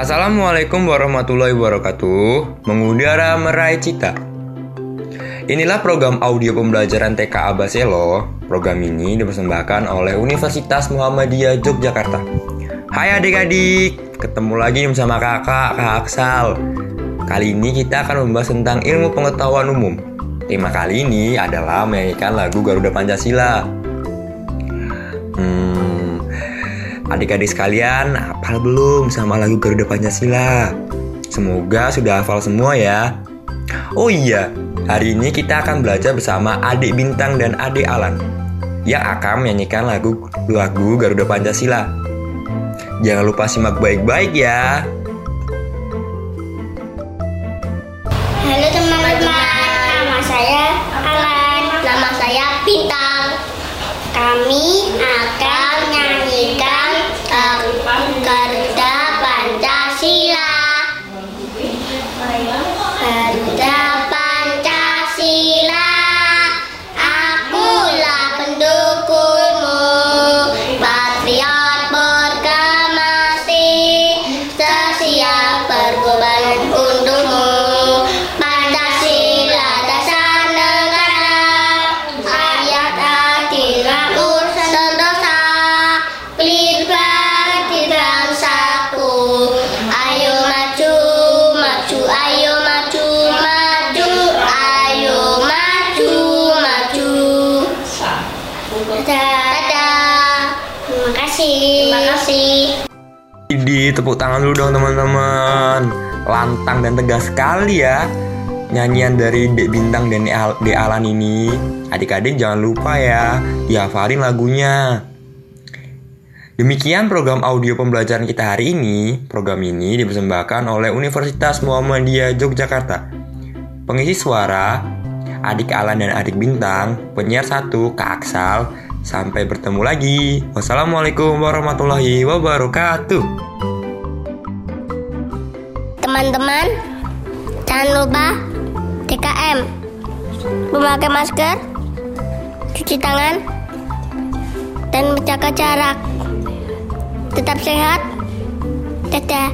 Assalamualaikum warahmatullahi wabarakatuh. Mengudara meraih cita. Inilah program audio pembelajaran TK Abaselo. Program ini dipersembahkan oleh Universitas Muhammadiyah Yogyakarta. Hai adik-adik Ketemu lagi bersama kakak, Kak Aksal. Kali ini kita akan membahas tentang ilmu pengetahuan umum. Tema kali ini adalah menyanyikan lagu Garuda Pancasila. Hmm, Adik-adik sekalian, hafal belum sama lagu Garuda Pancasila? Semoga sudah hafal semua ya. Oh iya, hari ini kita akan belajar bersama adik Bintang dan adik Alan yang akan menyanyikan lagu lagu Garuda Pancasila. Jangan lupa simak baik-baik ya. Halo teman-teman, nama saya Alan, nama saya Bintang. Kami akan Garuda kasih. Terima kasih. Di tepuk tangan dulu dong teman-teman. Lantang dan tegas sekali ya nyanyian dari Dek Bintang dan Dek Alan ini. Adik-adik jangan lupa ya, dihafalin lagunya. Demikian program audio pembelajaran kita hari ini. Program ini dipersembahkan oleh Universitas Muhammadiyah Yogyakarta. Pengisi suara, adik Alan dan adik Bintang, penyiar satu, Kak Aksal. Sampai bertemu lagi. Wassalamualaikum warahmatullahi wabarakatuh. Teman-teman, jangan lupa TKM. Memakai masker, cuci tangan, dan menjaga jarak. Tetap sehat. Dadah.